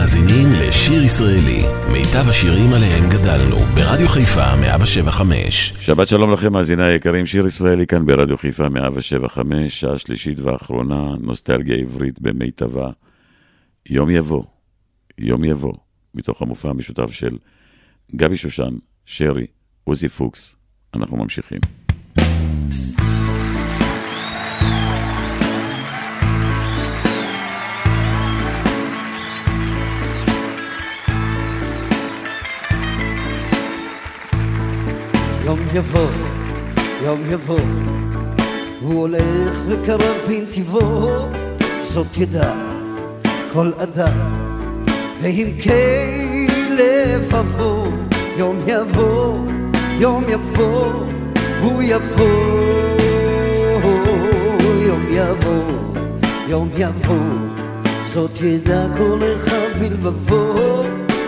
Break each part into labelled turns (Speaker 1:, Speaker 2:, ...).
Speaker 1: מאזינים לשיר ישראלי, מיטב השירים עליהם גדלנו, ברדיו חיפה 175.
Speaker 2: שבת שלום לכם, מאזיני היקרים, שיר ישראלי כאן ברדיו חיפה 175, שעה שלישית ואחרונה, נוסטלגיה עברית במיטבה. יום יבוא, יום יבוא, מתוך המופע המשותף של גבי שושן, שרי, עוזי פוקס. אנחנו ממשיכים.
Speaker 3: יום יבוא, יום יבוא, הוא הולך וקרב בנתיבו, זאת ידע כל אדם, ועמקי לבבו, יום יבוא, יום יבוא, הוא יבוא, יום יבוא, יום יבוא, זאת ידע כל אחד בלבבו,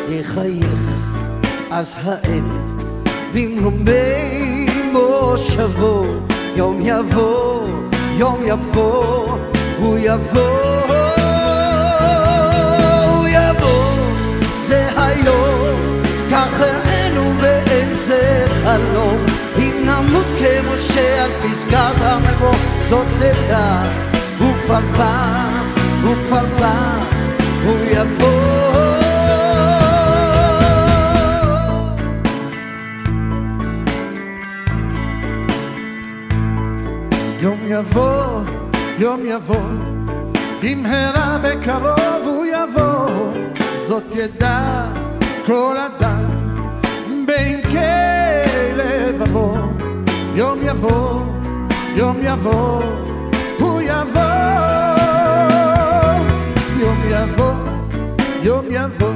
Speaker 3: יחייך אז האל במרומי מושבו, יום יבוא, יום יבוא, הוא יבוא, הוא יבוא, זה חלום, אם נמות כמו שעל פסגת המבוא, זאת נדע, הוא כבר בא, הוא כבר בא, הוא יבוא.
Speaker 4: יבוא, יום יבוא, במהרה בקרוב הוא יבוא, זאת ידע כל אדם, בעמקי לבבו. יום יבוא, יום יבוא, הוא יבוא, יום יבוא, יום יבוא,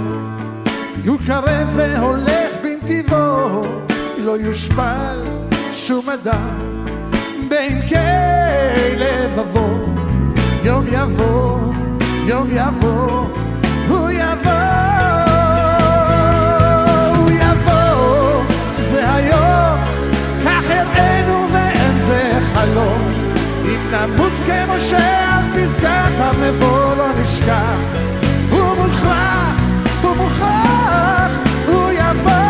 Speaker 4: הוא קרב והולך בנתיבו, לא יושפל שום אדם. בעמקי לבבו, יום יבוא, יום יבוא, הוא יבוא, נמות כמו שעל פסגת המבוא לא נשכח, הוא מוכרח, הוא מוכרח, הוא יבוא.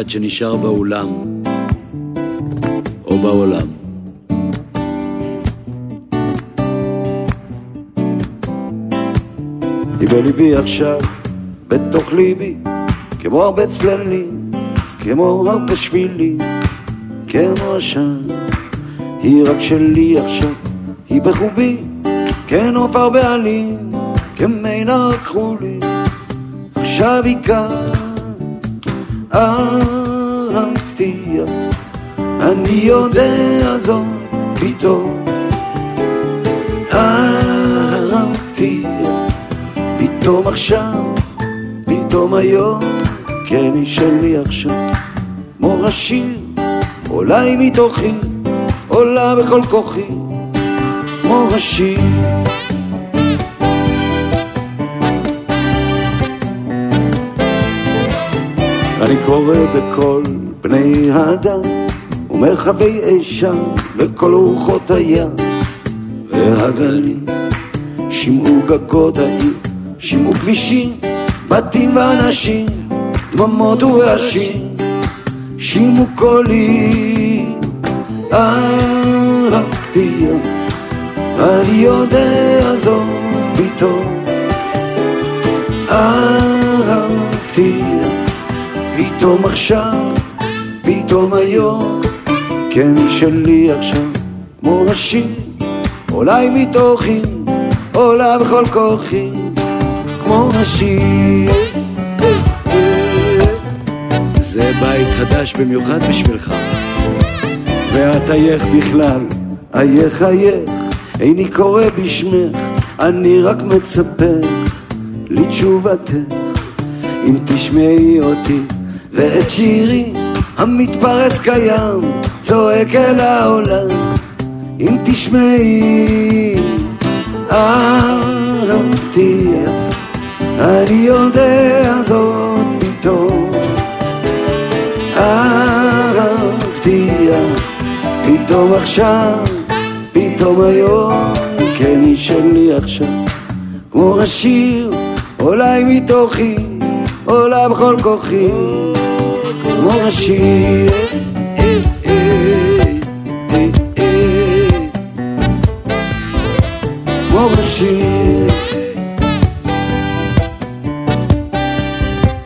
Speaker 3: אחד
Speaker 5: שנשאר באולם או בעולם.
Speaker 6: היא בליבי עכשיו, בתוך ליבי, כמו הרבה צללים, כמו הרבה שבילים, כמו עשן. היא רק שלי עכשיו, היא בחובי, כן עופר בעלים, כמינה לקחו לי, עכשיו עיקר אהבתי, אני יודע זאת פתאום אהבתי, פתאום עכשיו, פתאום היום, כן היא שלי עכשיו, כמו השיר, היא מתוכי, עולה בכל כוחי, כמו השיר. אני קורא בכל בני האדם ומרחבי אשה וכל רוחות הים. והגלים שמעו גגות העיר, שמעו כבישים, בתים ואנשים, דממות ורעשים, שמעו קולי, אהבתי, אני יודע זאת פתאום, אהבתי, פתאום עכשיו, פתאום היום, כן שלי עכשיו, כמו השיר, אולי מתוכי, עולה בכל כוחי, כמו השיר.
Speaker 5: זה בית חדש במיוחד בשבילך.
Speaker 6: ואת עייך בכלל, עייך עייך, איני קורא בשמך, אני רק מצפה לתשובתך. אם תשמעי אותי ואת שירי המתפרץ קיים, צועק אל העולם. אם תשמעי, אהבתי, אני יודע זאת פתאום. אהבתי, פתאום עכשיו, פתאום היום, כן היא שלי עכשיו, כמו השיר, היא מתוכי, עולה בכל כוחי, כמו השיר.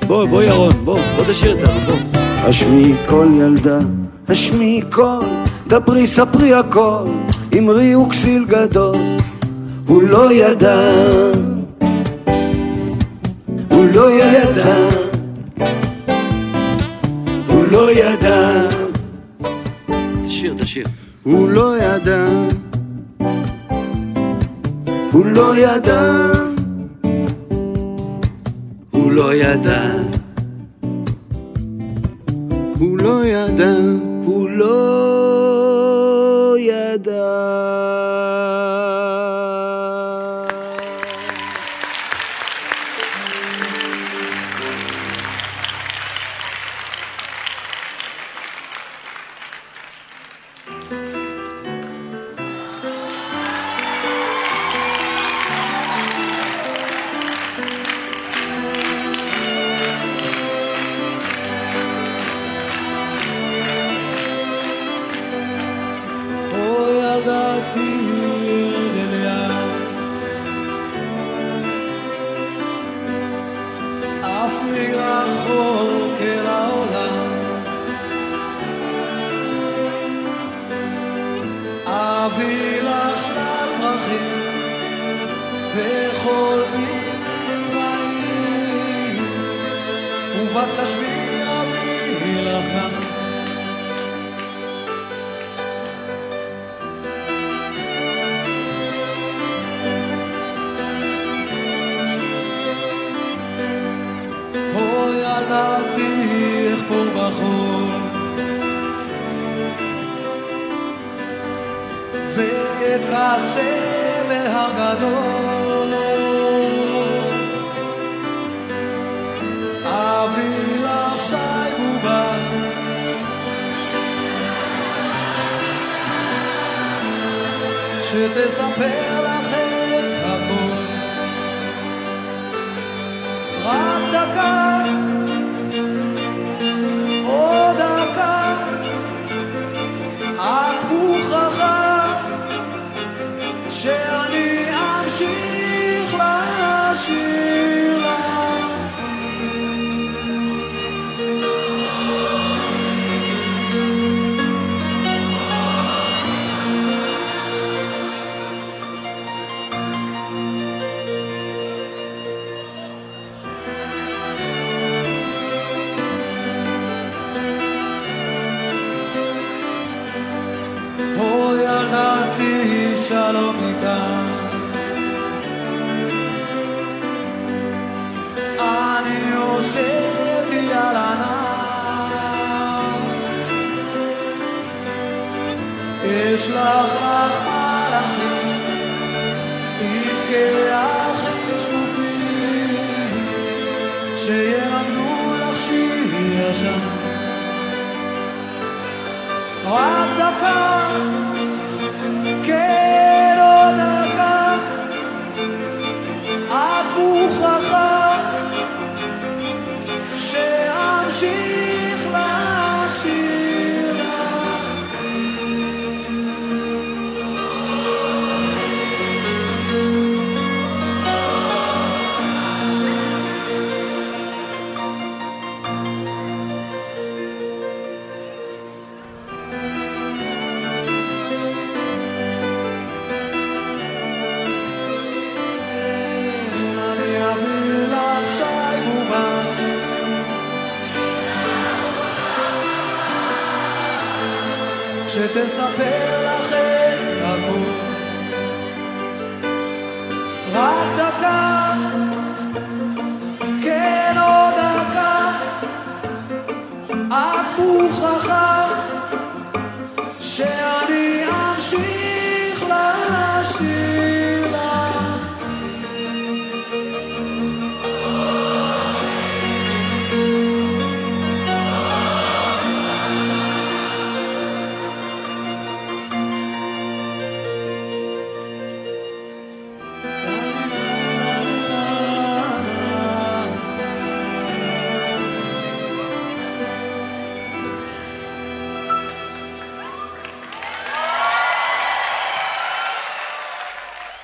Speaker 5: בוא, בוא ירון, בוא, בוא תשאיר אותנו, בוא.
Speaker 6: השמיעי קול ילדה, השמיעי קול, דברי ספרי הכל, אמרי וכסיל גדול, הוא לא ידע, הוא לא ידע, ידע,
Speaker 5: תשאיר, תשאיר.
Speaker 6: הוא לא ידע, הוא לא ידע, הוא לא ידע. הוא לא ידע,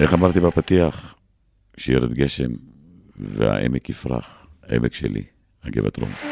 Speaker 7: איך
Speaker 8: אמרתי בפתיח? שירד גשם והעמק יפרח, העמק שלי, הגבעת רום.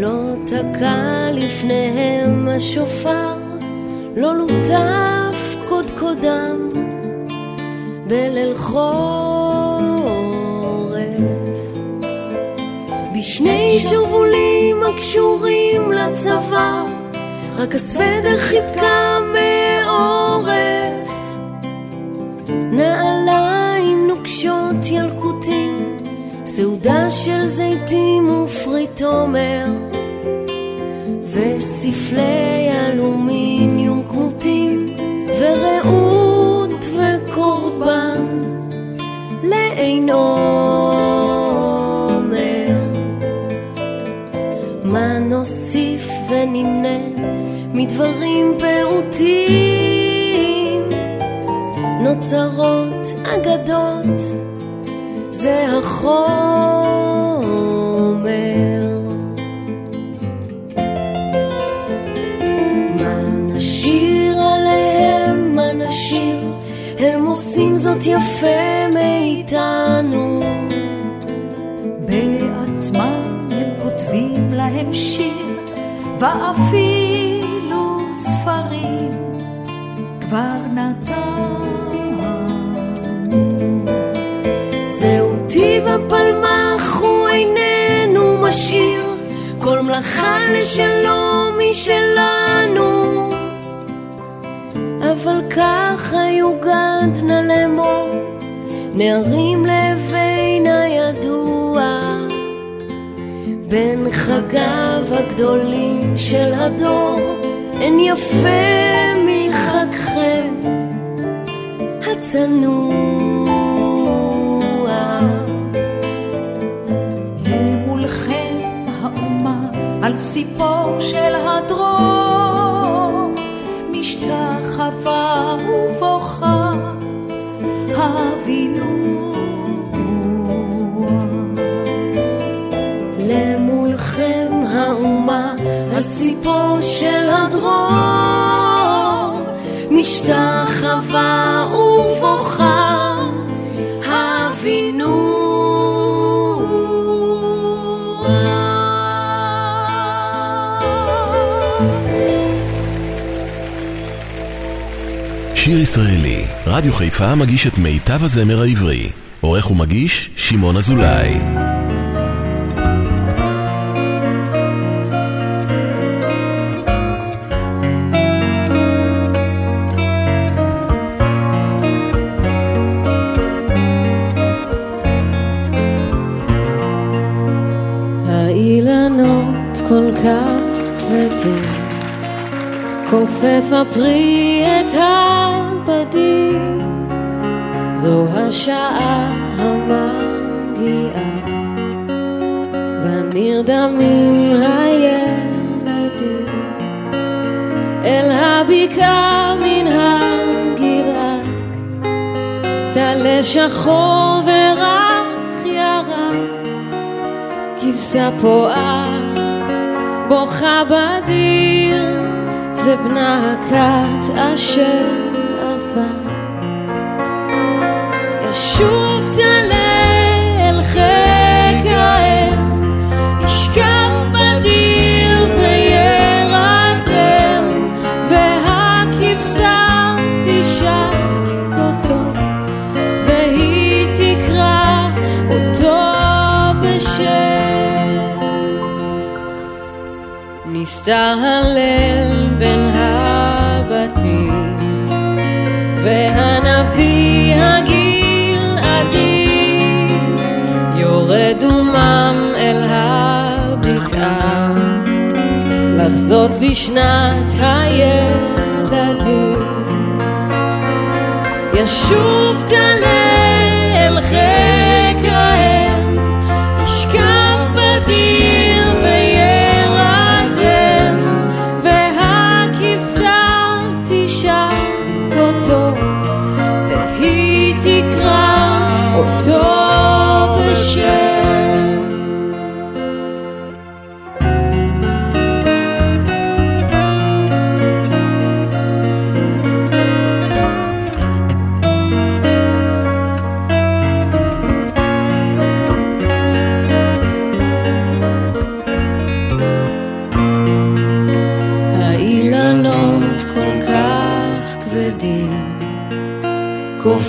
Speaker 4: לא
Speaker 9: תקע לפניהם השופר לא לוטף קודקודם בליל חורף. בשני שובולים הקשורים לצבא רק הסוודר חיבקה מעורף. נעליים נוקשות ילקוטים סעודה של זיתים ופרי תומר וספלי אלומיניום כמותים ורעות וקורבן לאין עומר. מה נוסיף ונמנה מדברים פעוטים? נוצרות אגדות זה החומר זאת יפה מאיתנו.
Speaker 4: בעצמם הם כותבים להם שיר ואפילו ספרים כבר נתנו.
Speaker 9: זהו טיב הפלמח הוא איננו משאיר כל מלאכה לשלו משלנו. אבל ככה יוגד נא לאמור נערים לבין הידוע. בין חגיו הגדולים של הדור אין יפה מחגכם הצנוע.
Speaker 4: למולכם האומה על סיפו של הדרום משתחווה ובוכה הבינו
Speaker 9: למולכם האומה על סיפו של הדרום משתחווה
Speaker 1: שיר ישראלי, רדיו חיפה מגיש את מיטב הזמר העברי. עורך ומגיש, שמעון אזולאי.
Speaker 9: האילנות כל כך כבדים, כופף הפרי השעה המגיעה, ונרדמים הילדים אל הבקעה מן הגבעה, טלה שחור ורח ירה, כבשה פועה בוכה בדיר, זה בנה הכת אשר תהלל בין הבתים והנביא הגלעדי יורד ומם אל הבקעה לחזות בשנת הילדים. ישוב תלך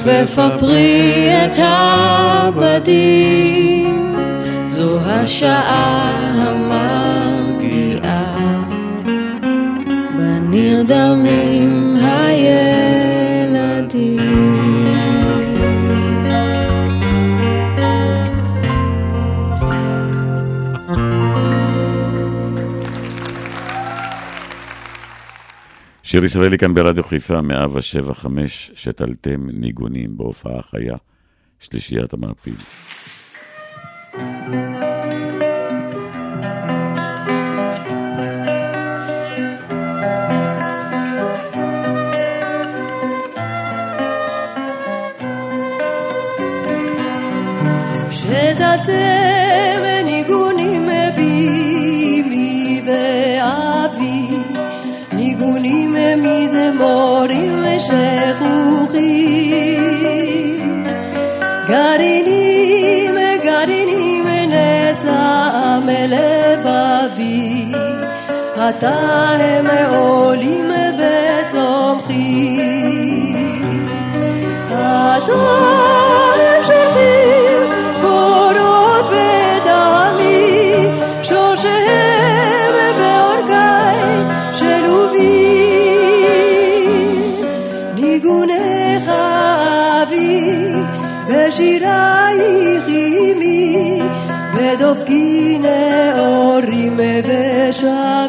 Speaker 9: כופף הפרי את הבדים, זו השעה המרגיעה בנרדמים.
Speaker 2: שיר ישראלי כאן ברדיו חיפה, 175, שתלתם ניגונים בהופעה חיה, שלישיית המעפיל.
Speaker 8: שתלתם בלבבי, אתה הם העולים וצומחים. אתה הם שולחים
Speaker 10: Ra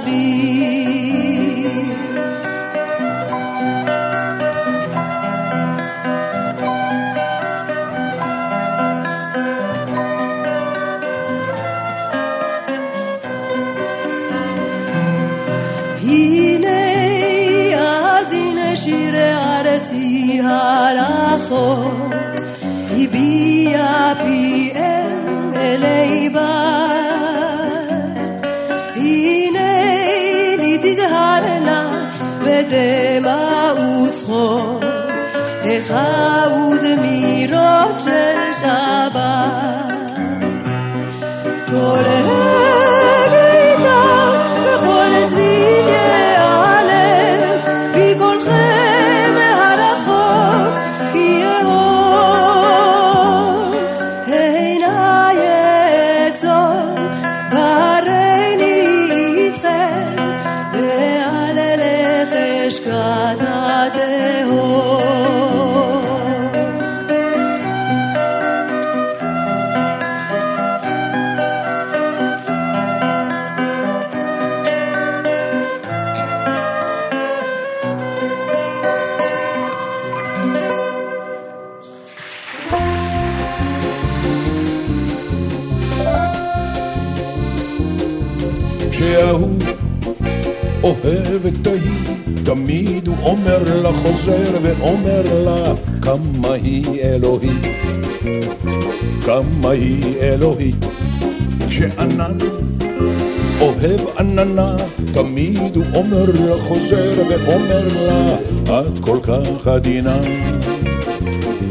Speaker 10: עדינה,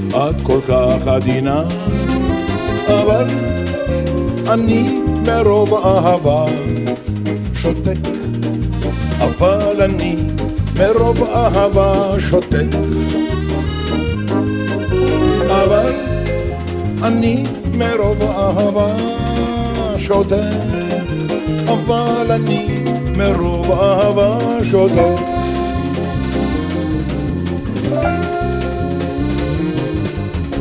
Speaker 10: את כל כך עדינה, אבל אני מרוב אהבה שותק, אבל אני מרוב אהבה שותק. אבל אני מרוב אהבה שותק. אבל אני מרוב אהבה שותק.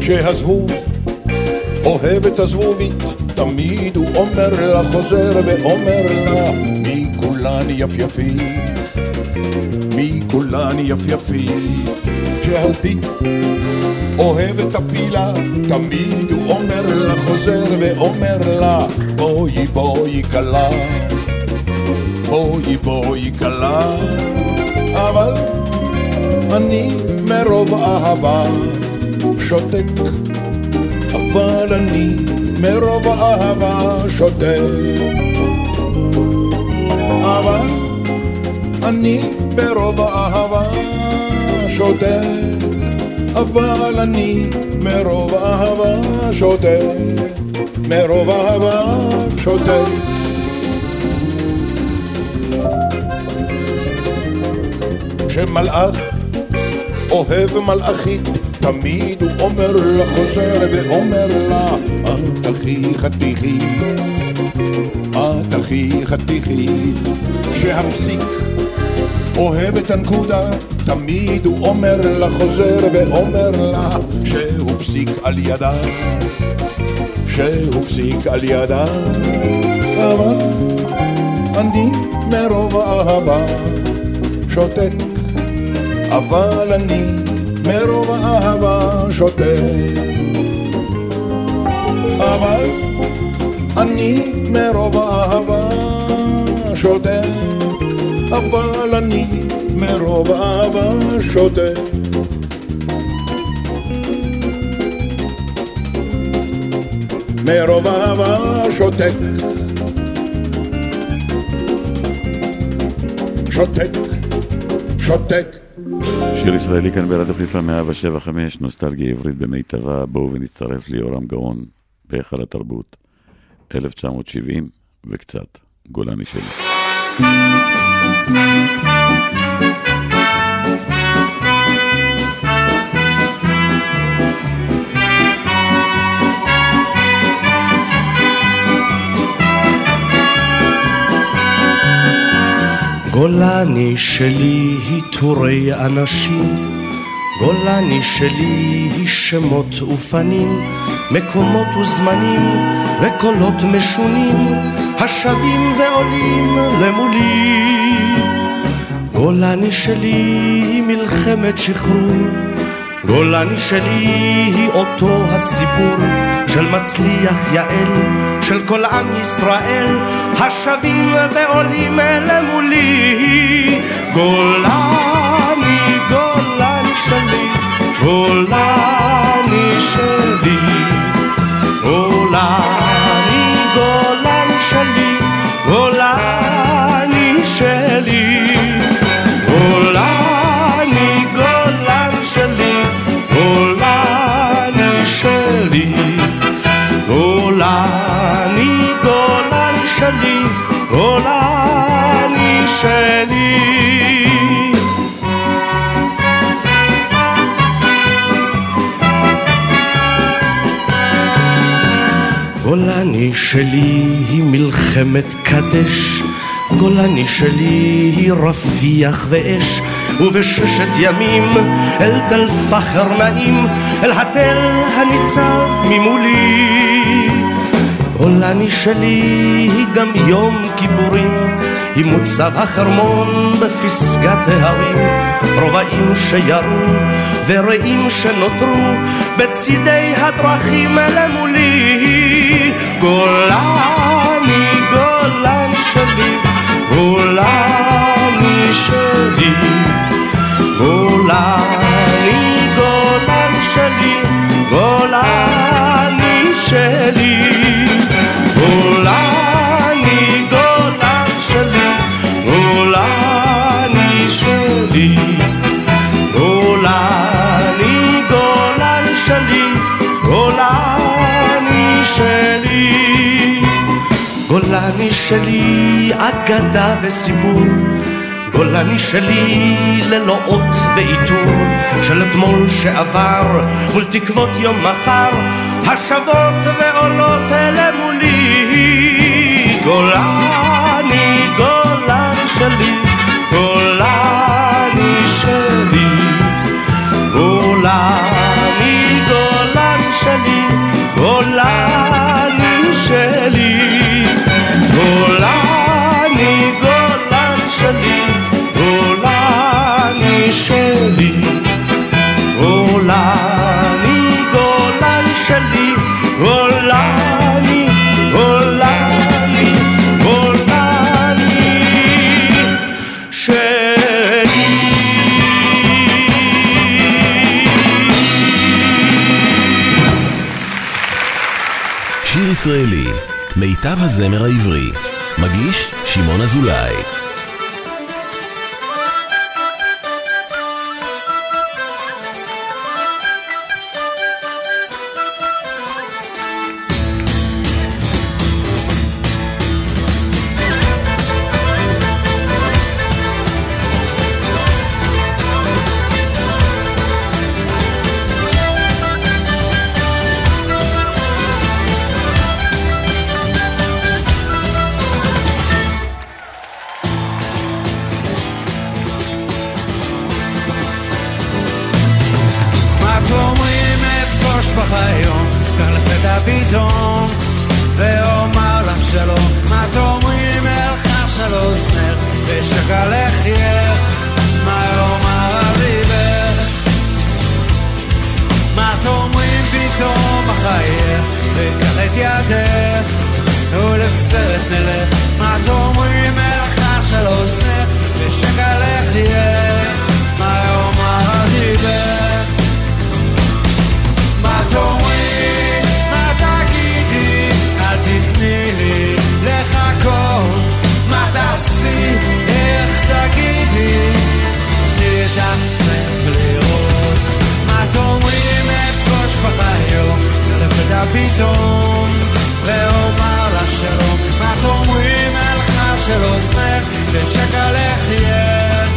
Speaker 10: כשהזבוב אוהב את הזבובית, תמיד הוא אומר לה, חוזר ואומר לה, מי כולן יפייפית, מי כולן יפייפית. כשהלפיד אוהב את הפילה, תמיד הוא אומר לה, חוזר ואומר לה, בואי בואי כלה, בואי בואי כלה, אבל אני מרוב אהבה שותק, אבל אני מרוב אהבה שותק, אבל אני ברוב אהבה שותק, אבל אני מרוב אהבה שותק, מרוב אהבה שותק. כשמלאך אוהב מלאכית, תמיד הוא אומר לה, חוזר ואומר לה, את תלכי חתיכי, את תלכי חתיכי, כשהפסיק אוהב את הנקודה, תמיד הוא אומר לה, חוזר ואומר לה, שהוא פסיק על ידה, שהוא פסיק על ידה, אבל אני מרוב אהבה שותק, אבל אני מרוב אהבה שותק, אבל אני מרוב אהבה שותק. אבל אני מרוב אהבה שותק. מרוב אהבה שותק. שותק, שותק.
Speaker 11: שיר ישראלי כאן ברדיו חיפה 175, נוסטלגיה עברית במיטבה, בואו ונצטרף ליורם גאון בהיכל התרבות, 1970 וקצת, גולני שלי.
Speaker 12: גולני שלי היא טורי אנשים, גולני שלי היא שמות ופנים, מקומות וזמנים וקולות משונים, השבים ועולים למולי. גולני שלי היא מלחמת שחרור, גולני שלי היא אותו הסיפור של מצליח יעל, של כל עם ישראל, השבים ועולים למולי. גולני, גולני שלי, גולני שלי, שלי, גולני שלי. גולני שלי היא מלחמת קדש, גולני שלי היא רפיח ואש, ובששת ימים אל תל פחר נעים, אל התל הניצב ממולי. גולני שלי היא גם יום כיפורים, היא מוצב החרמון בפסגת ההרים, רובעים שירו ורעים שנותרו בצידי הדרכים למולי. גולני, גולני שלי, גולני שלי, גולני, גולני שלי, גולני שלי, שלי, אגדה וסיפור, גולני שלי ללא אות ועיטור, של אתמול שעבר, מול תקוות יום מחר, השבות ועולות אלה מולי, גולני, גולני שלי,
Speaker 1: מיטב הזמר העברי. מגיש שמעון אזולאי.
Speaker 13: ושקל לחייך, מה יאמר אביבך? מה תאמרים פתאום אחייך, וקח את ידך, ולסרט נלך. מה תאמרים אלך של אוזנך, ושקל לחייך, פתאום, ואומר לך שלום, מה תאמרי, מלכה של אוזנך, ושקלך יהיה,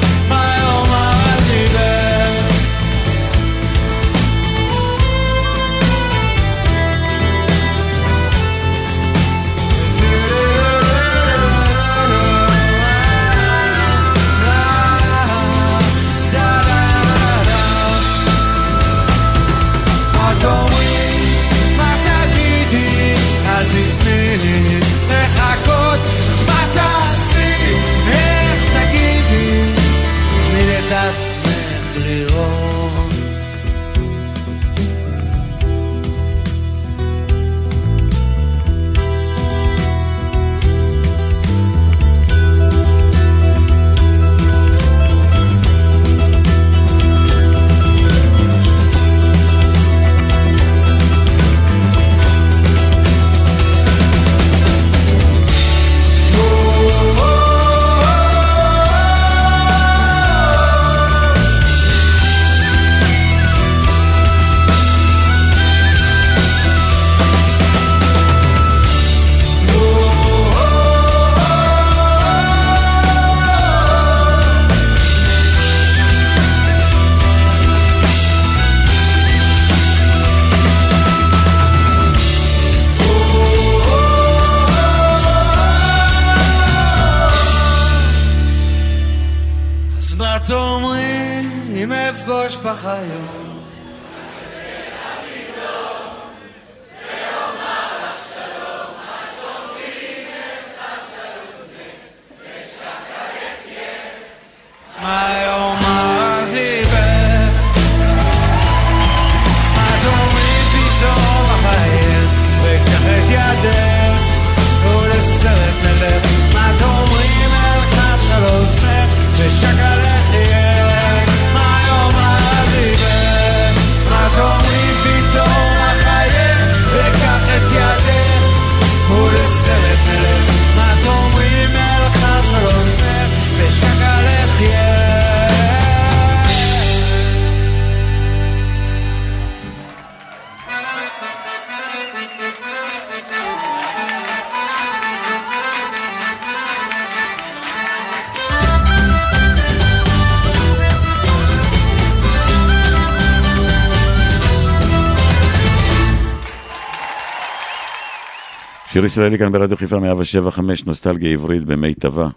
Speaker 11: שיר ישראלי כאן ברדיו חיפה 175, נוסטלגיה עברית במיטבה.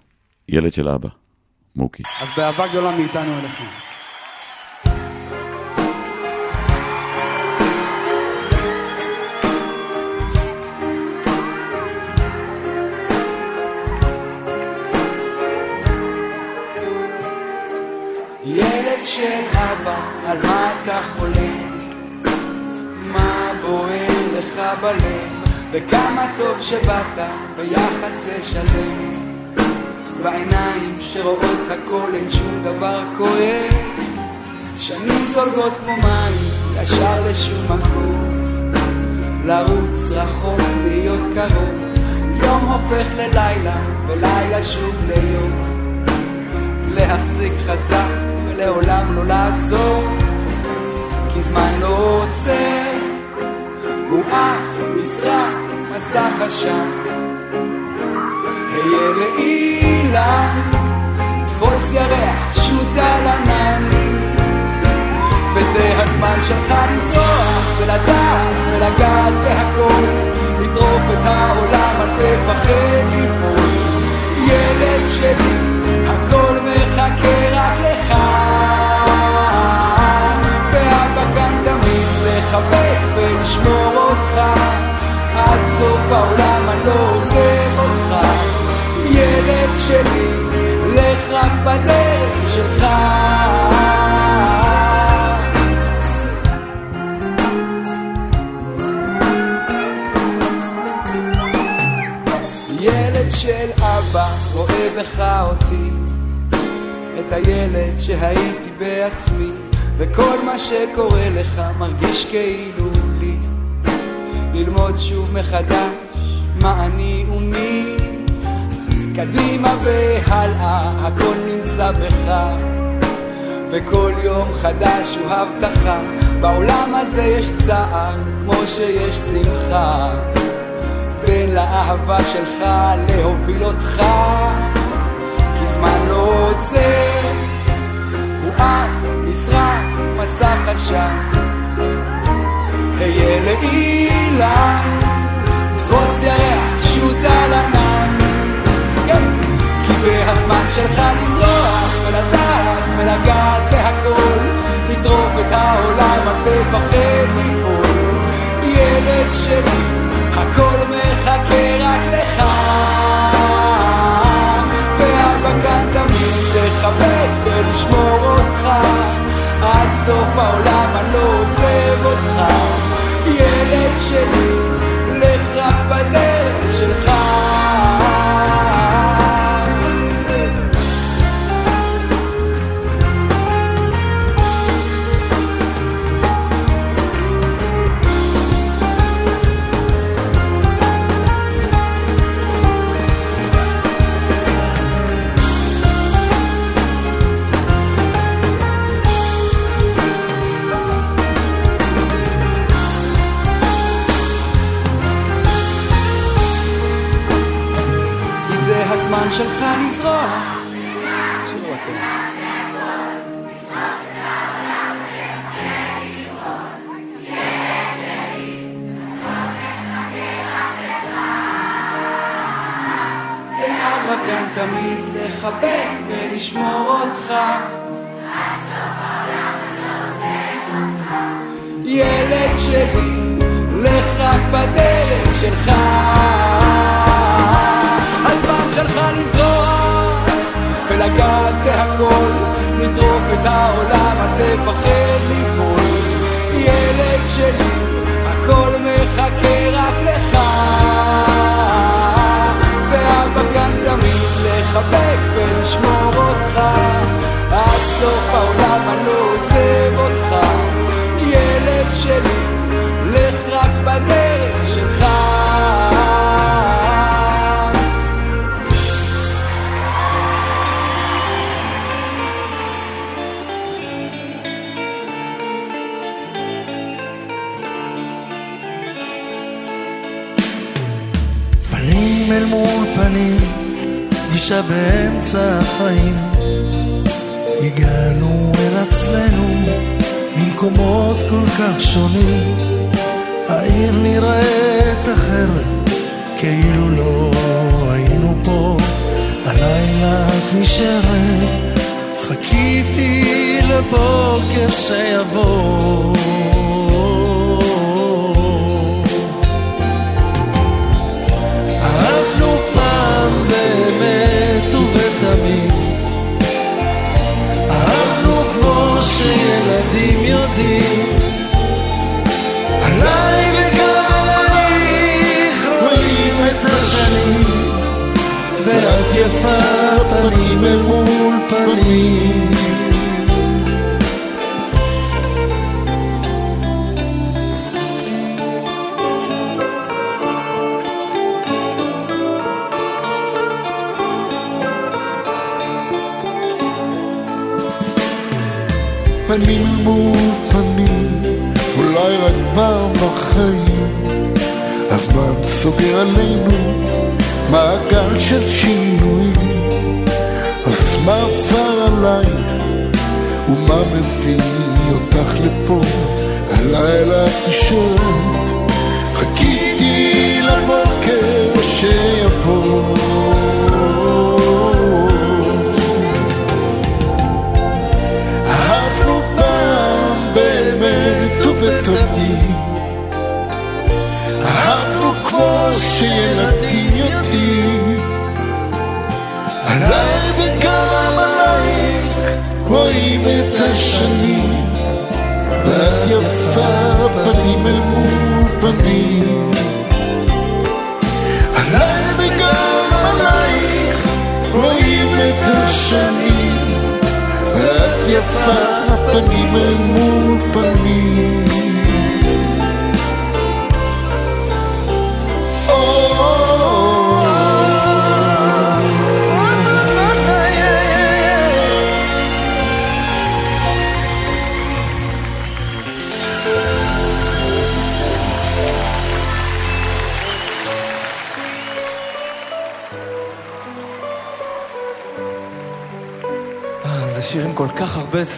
Speaker 11: ילד של אבא, מוקי.
Speaker 14: אז באהבה גדולה מאיתנו אליכם.
Speaker 15: ילד של אבא, על מה אתה חולם? מה בוער לך בלב? וכמה טוב שבאת, ביחד זה שלם. בעיניים שרואות הכל אין שום דבר כואב. שנים זולגות כמו מים, ישר לשום מקום. לרוץ רחוק, להיות קרוב. יום הופך ללילה, ולילה שוב ליום. להחזיק חזק ולעולם לא לעזור, כי זמן לא עוצר, הוא עף, נשרף, מסך עשן. היה לאילן, תפוס ירח, שוט על ענן, וזה הזמן שלך לזרוח ולדעת ולגעת בהכל, לטרוף את העולם, אל תפחד ליפול. ילד שלי, הכל מחכה רק לך. ואבא כאן תמיד לחבק ולשמור אותך. עד סוף העולם אני לא עוזב אותך. ילד שלי, לך רק בדרך שלך. ילד של אבא רואה בך אותי, את הילד שהייתי בעצמי, וכל מה שקורה לך מרגיש כאילו. ללמוד שוב מחדש מה אני ומי, אז קדימה והלאה הכל נמצא בך, וכל יום חדש הוא הבטחה, בעולם הזה יש צער כמו שיש שמחה. תן לאהבה שלך להוביל אותך, כי זמן לא עוצר, הוא עף, נשרף, מסך עשן. היה לאילן, תפוס ירח, שוט על ענן. כן, כי זה הזמן שלך לזרוח ולדעת ולגעת בהכל, לטרוף את העולם, אל תפחד ליפול. ילד שלי הכל מחכה רק לך. ואבא כאן תמיד לחבק ולשמור אותך. עד סוף העולם שלי, לך רק בדרך שלך לחבק ולשמור אותך. ילד שלי, לך רק בדרך שלך. הזמן שלך לזרוח ולגעת בהכל, לטרוף את העולם, אל תפחד ליפול. ילד שלי, הכל מחכה רק לך. לחבק ולשמור אותך. עד סוף העולם אני עוזב אותך. ילד שלי, לך רק בדרך
Speaker 16: פגישה באמצע החיים. הגענו אל עצמנו ממקומות כל כך שונים. העיר נראית אחרת כאילו לא היינו פה, הלילה את נשארת, חיכיתי לבוקר שיבוא. יפה פנים אל מול פנים.
Speaker 17: פנים אל מול פנים, אולי רק פעם בחיים. הזמן סוגר עלינו מעגל של שינויים. אז מה עבר עלייך, ומה מביא אותך לפה? הלילה את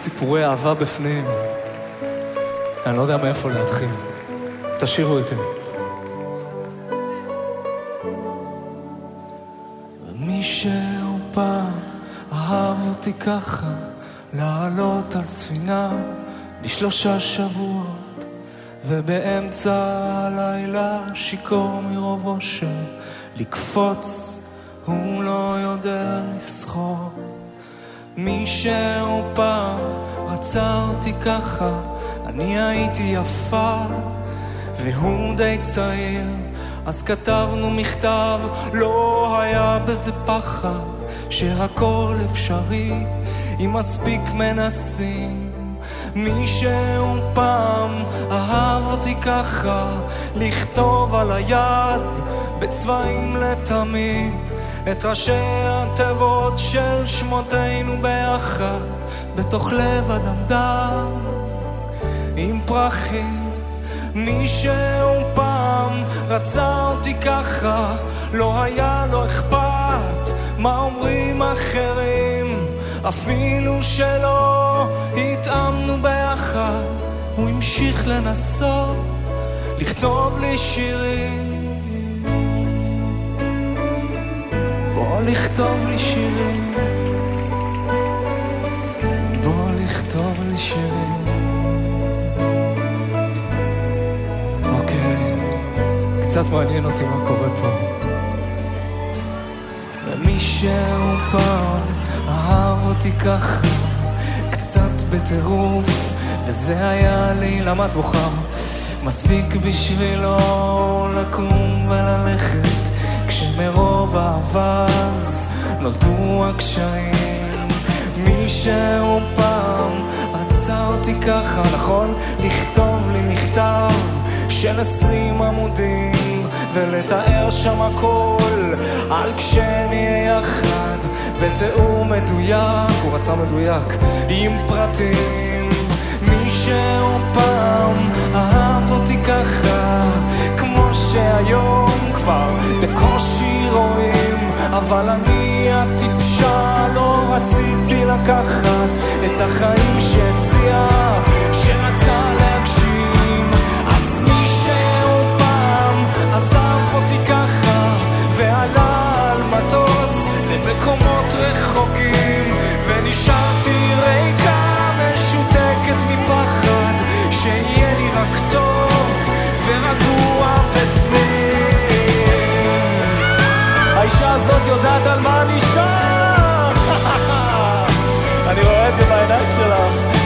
Speaker 16: סיפורי אהבה בפנים. אני לא יודע מאיפה להתחיל. תשאירו איתי. מישהו פעם אהב אותי ככה, לעלות על ספינה לשלושה שבועות, ובאמצע הלילה שיכור מרוב אושר, לקפוץ, הוא לא יודע לשחות. מישהו פעם רצה אותי ככה, אני הייתי יפה, והוא די צעיר, אז כתבנו מכתב, לא היה בזה פחד, שהכל אפשרי, אם מספיק מנסים. מישהו פעם אהב אותי ככה, לכתוב על היד בצבעים לתמיד את ראשי התיבות של שמותינו ביחד בתוך לב אדמדם עם פרחים. מישהו פעם רצה אותי ככה, לא היה לו אכפת מה אומרים אחרים, אפילו שלא התאמנו ביחד, הוא המשיך לנסות לכתוב לי שירים. בוא לכתוב לי שירים, לכתוב לי שירים. אוקיי, קצת מעניין אותי מה קורה פה. ומישהו פעם אהב אותי ככה, קצת בטירוף, וזה היה לי למה את בוכה? מספיק בשבילו לקום וללכת, כשמרוב האבז נולדו הקשיים. מישהו פעם רצה אותי ככה, נכון? לכתוב לי מכתב של עשרים עמודים ולתאר שם הכל על כשנהיה יחד בתיאור מדויק, הוא רצה מדויק, עם פרטים מישהו פעם אהב אותי ככה כמו שהיום כבר בקושי רואים אבל אני הטיפשה לא רציתי לקחת את החיים שהציעה, שרצה להגשים. אז מישהו פעם עזב אותי ככה, ועלה על מטוס למקומות רחוקים, ונשארתי ריקה משותקת מפחד שהיא... הזאת יודעת על מה אני שם. אני רואה את זה בעיניים שלך.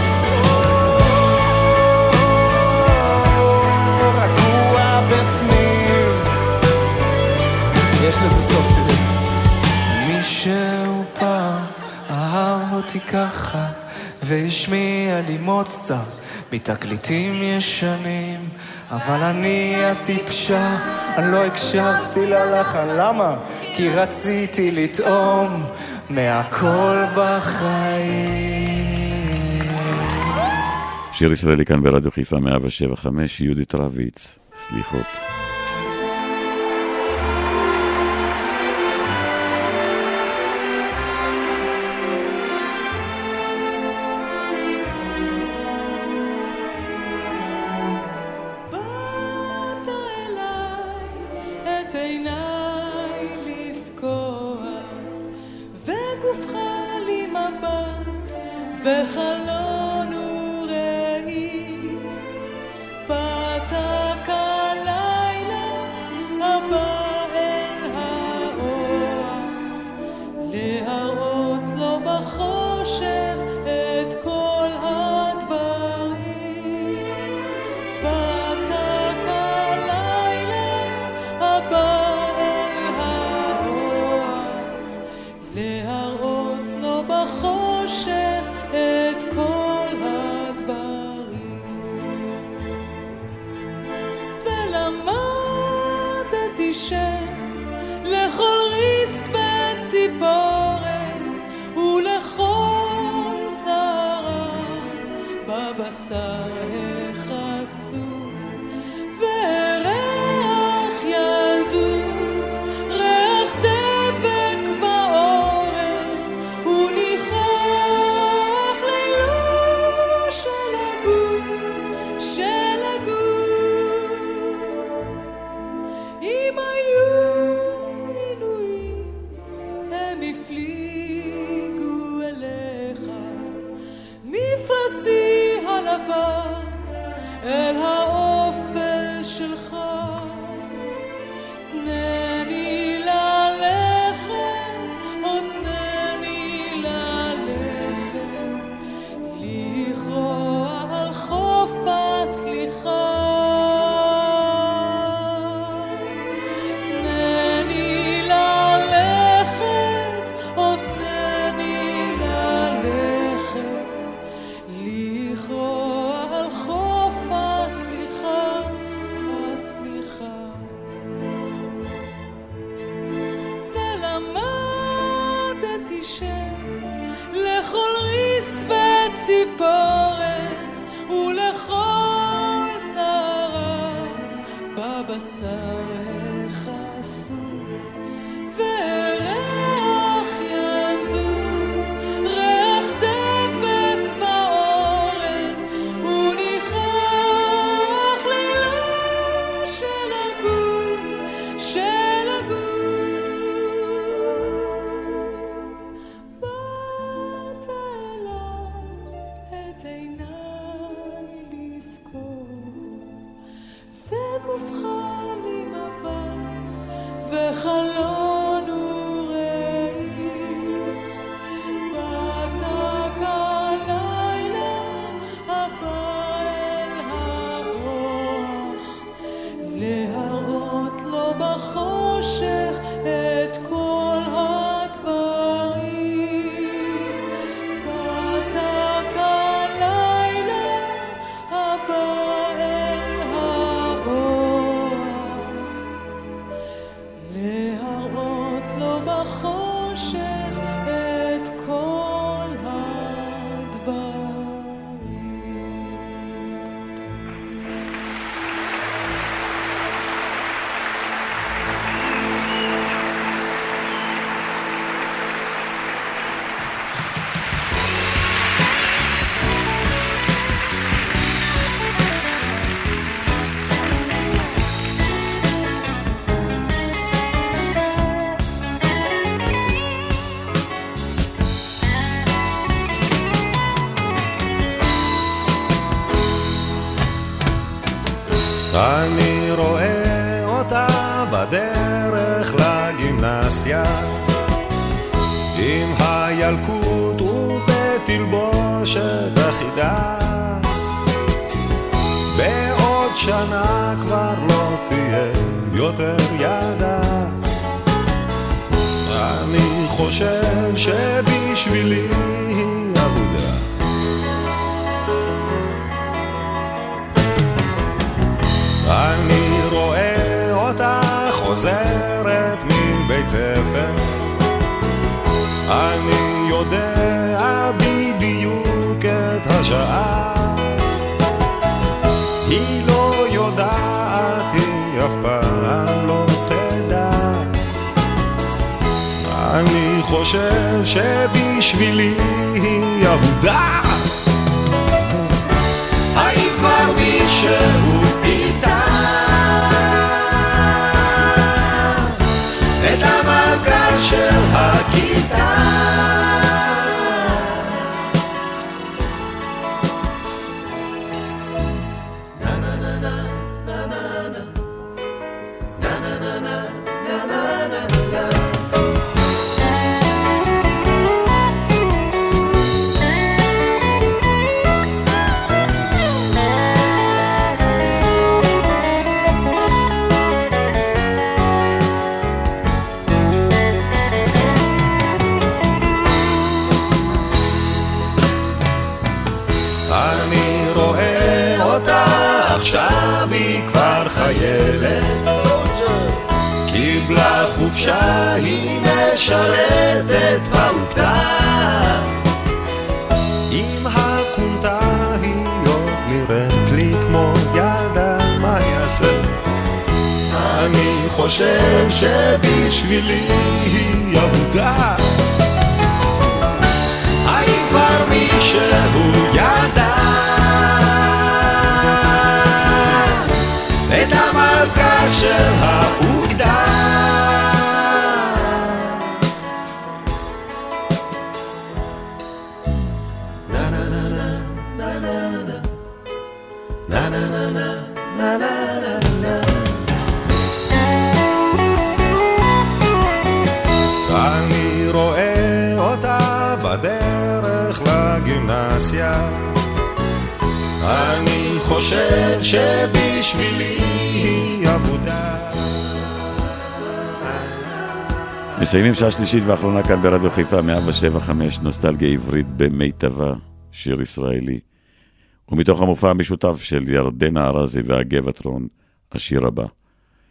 Speaker 16: יש לזה סוף, תראי. מישהו פעם אהב אותי ככה, והשמיע לי מוצא מתקליטים ישנים, אבל אני הטיפשה, אני לא הקשבתי ללחן, למה? כי רציתי לטעום מהכל בחיים.
Speaker 11: שיר ישראלי כאן ברדיו חיפה 107 יהודית רביץ, סליחות.
Speaker 2: מסיימים שעה שלישית ואחרונה כאן ברדיו חיפה 175 נוסטלגיה עברית במיטבה, שיר ישראלי. ומתוך המופע המשותף של ירדנה ארזי והגבעתרון, השיר הבא.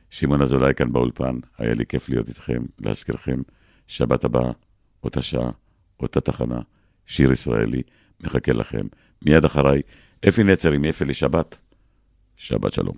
Speaker 2: שמעון אזולאי כאן באולפן, היה לי כיף להיות איתכם, להזכירכם, שבת הבאה, אותה שעה, אותה תחנה, שיר ישראלי, מחכה לכם. מיד אחריי, אפי נצר עם אפי לשבת. שבת שלום.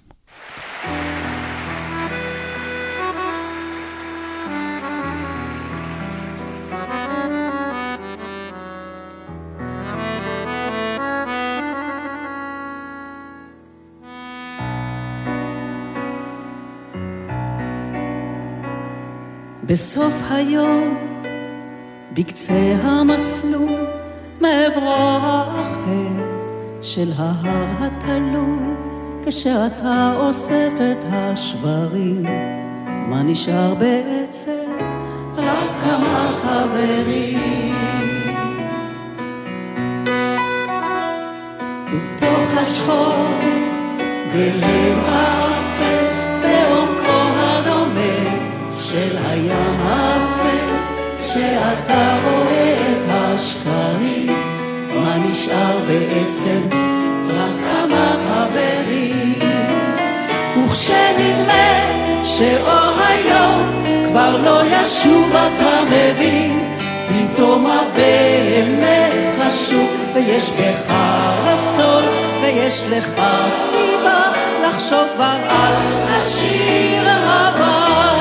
Speaker 18: בסוף היום, בקצה המסלול, מעברו האחר של ההר התלול, כשאתה אוסף את השברים, מה נשאר בעצם? רק כמה חברים. בתוך השחור, בלב האפל, בעומקו הדומם של כשאתה רואה את השקרים, מה נשאר בעצם? רק כמה חברים. וכשנדמה שאור היום כבר לא ישוב, אתה מבין, פתאום הבאמת חשוב, ויש בך רצון, ויש לך סיבה לחשוב כבר על השיר הבא.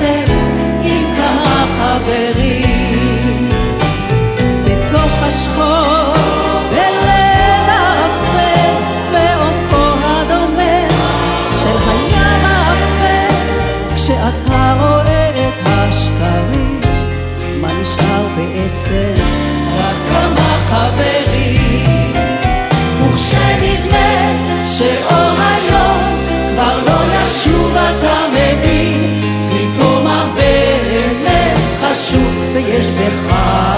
Speaker 18: בעצב עם כמה חברים בתוך השכול. É errar.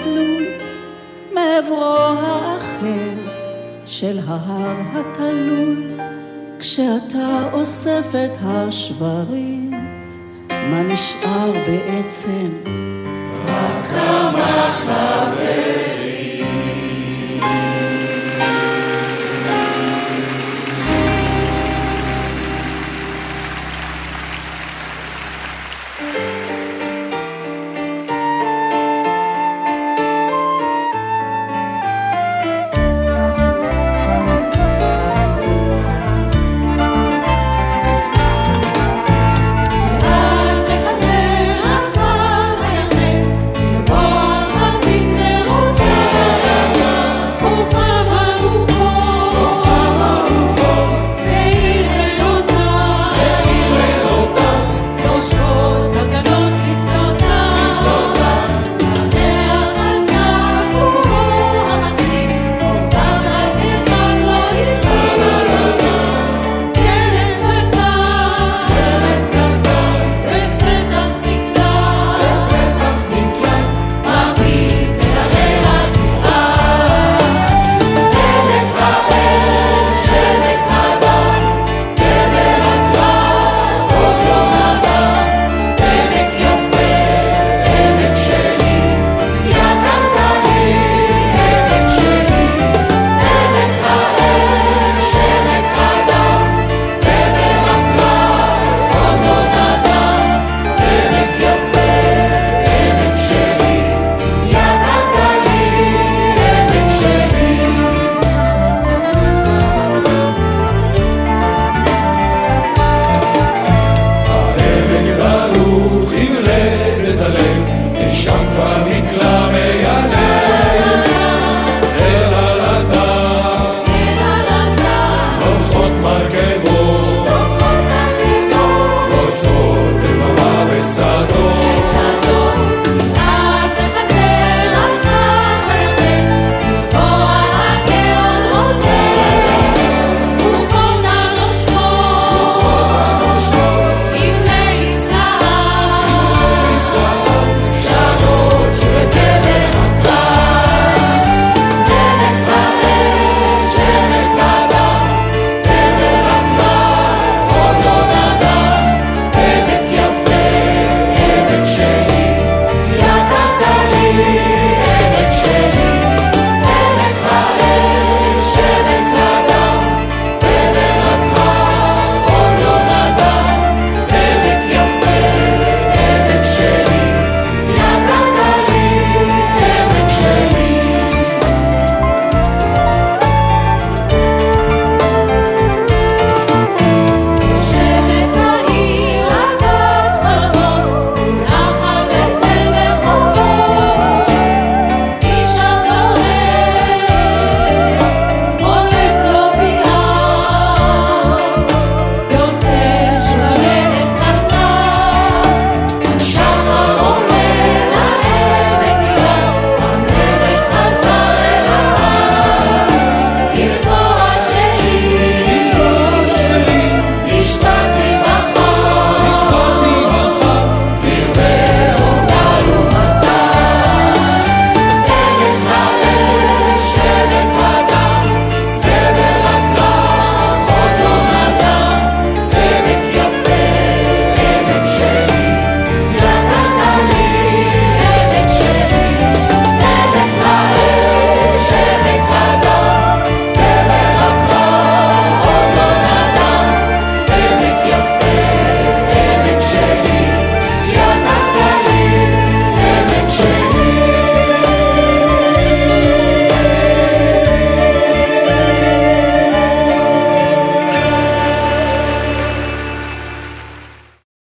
Speaker 18: מסלול מעברו האחר של ההר התלול כשאתה אוסף את השברים מה נשאר בעצם? רק כמה חברים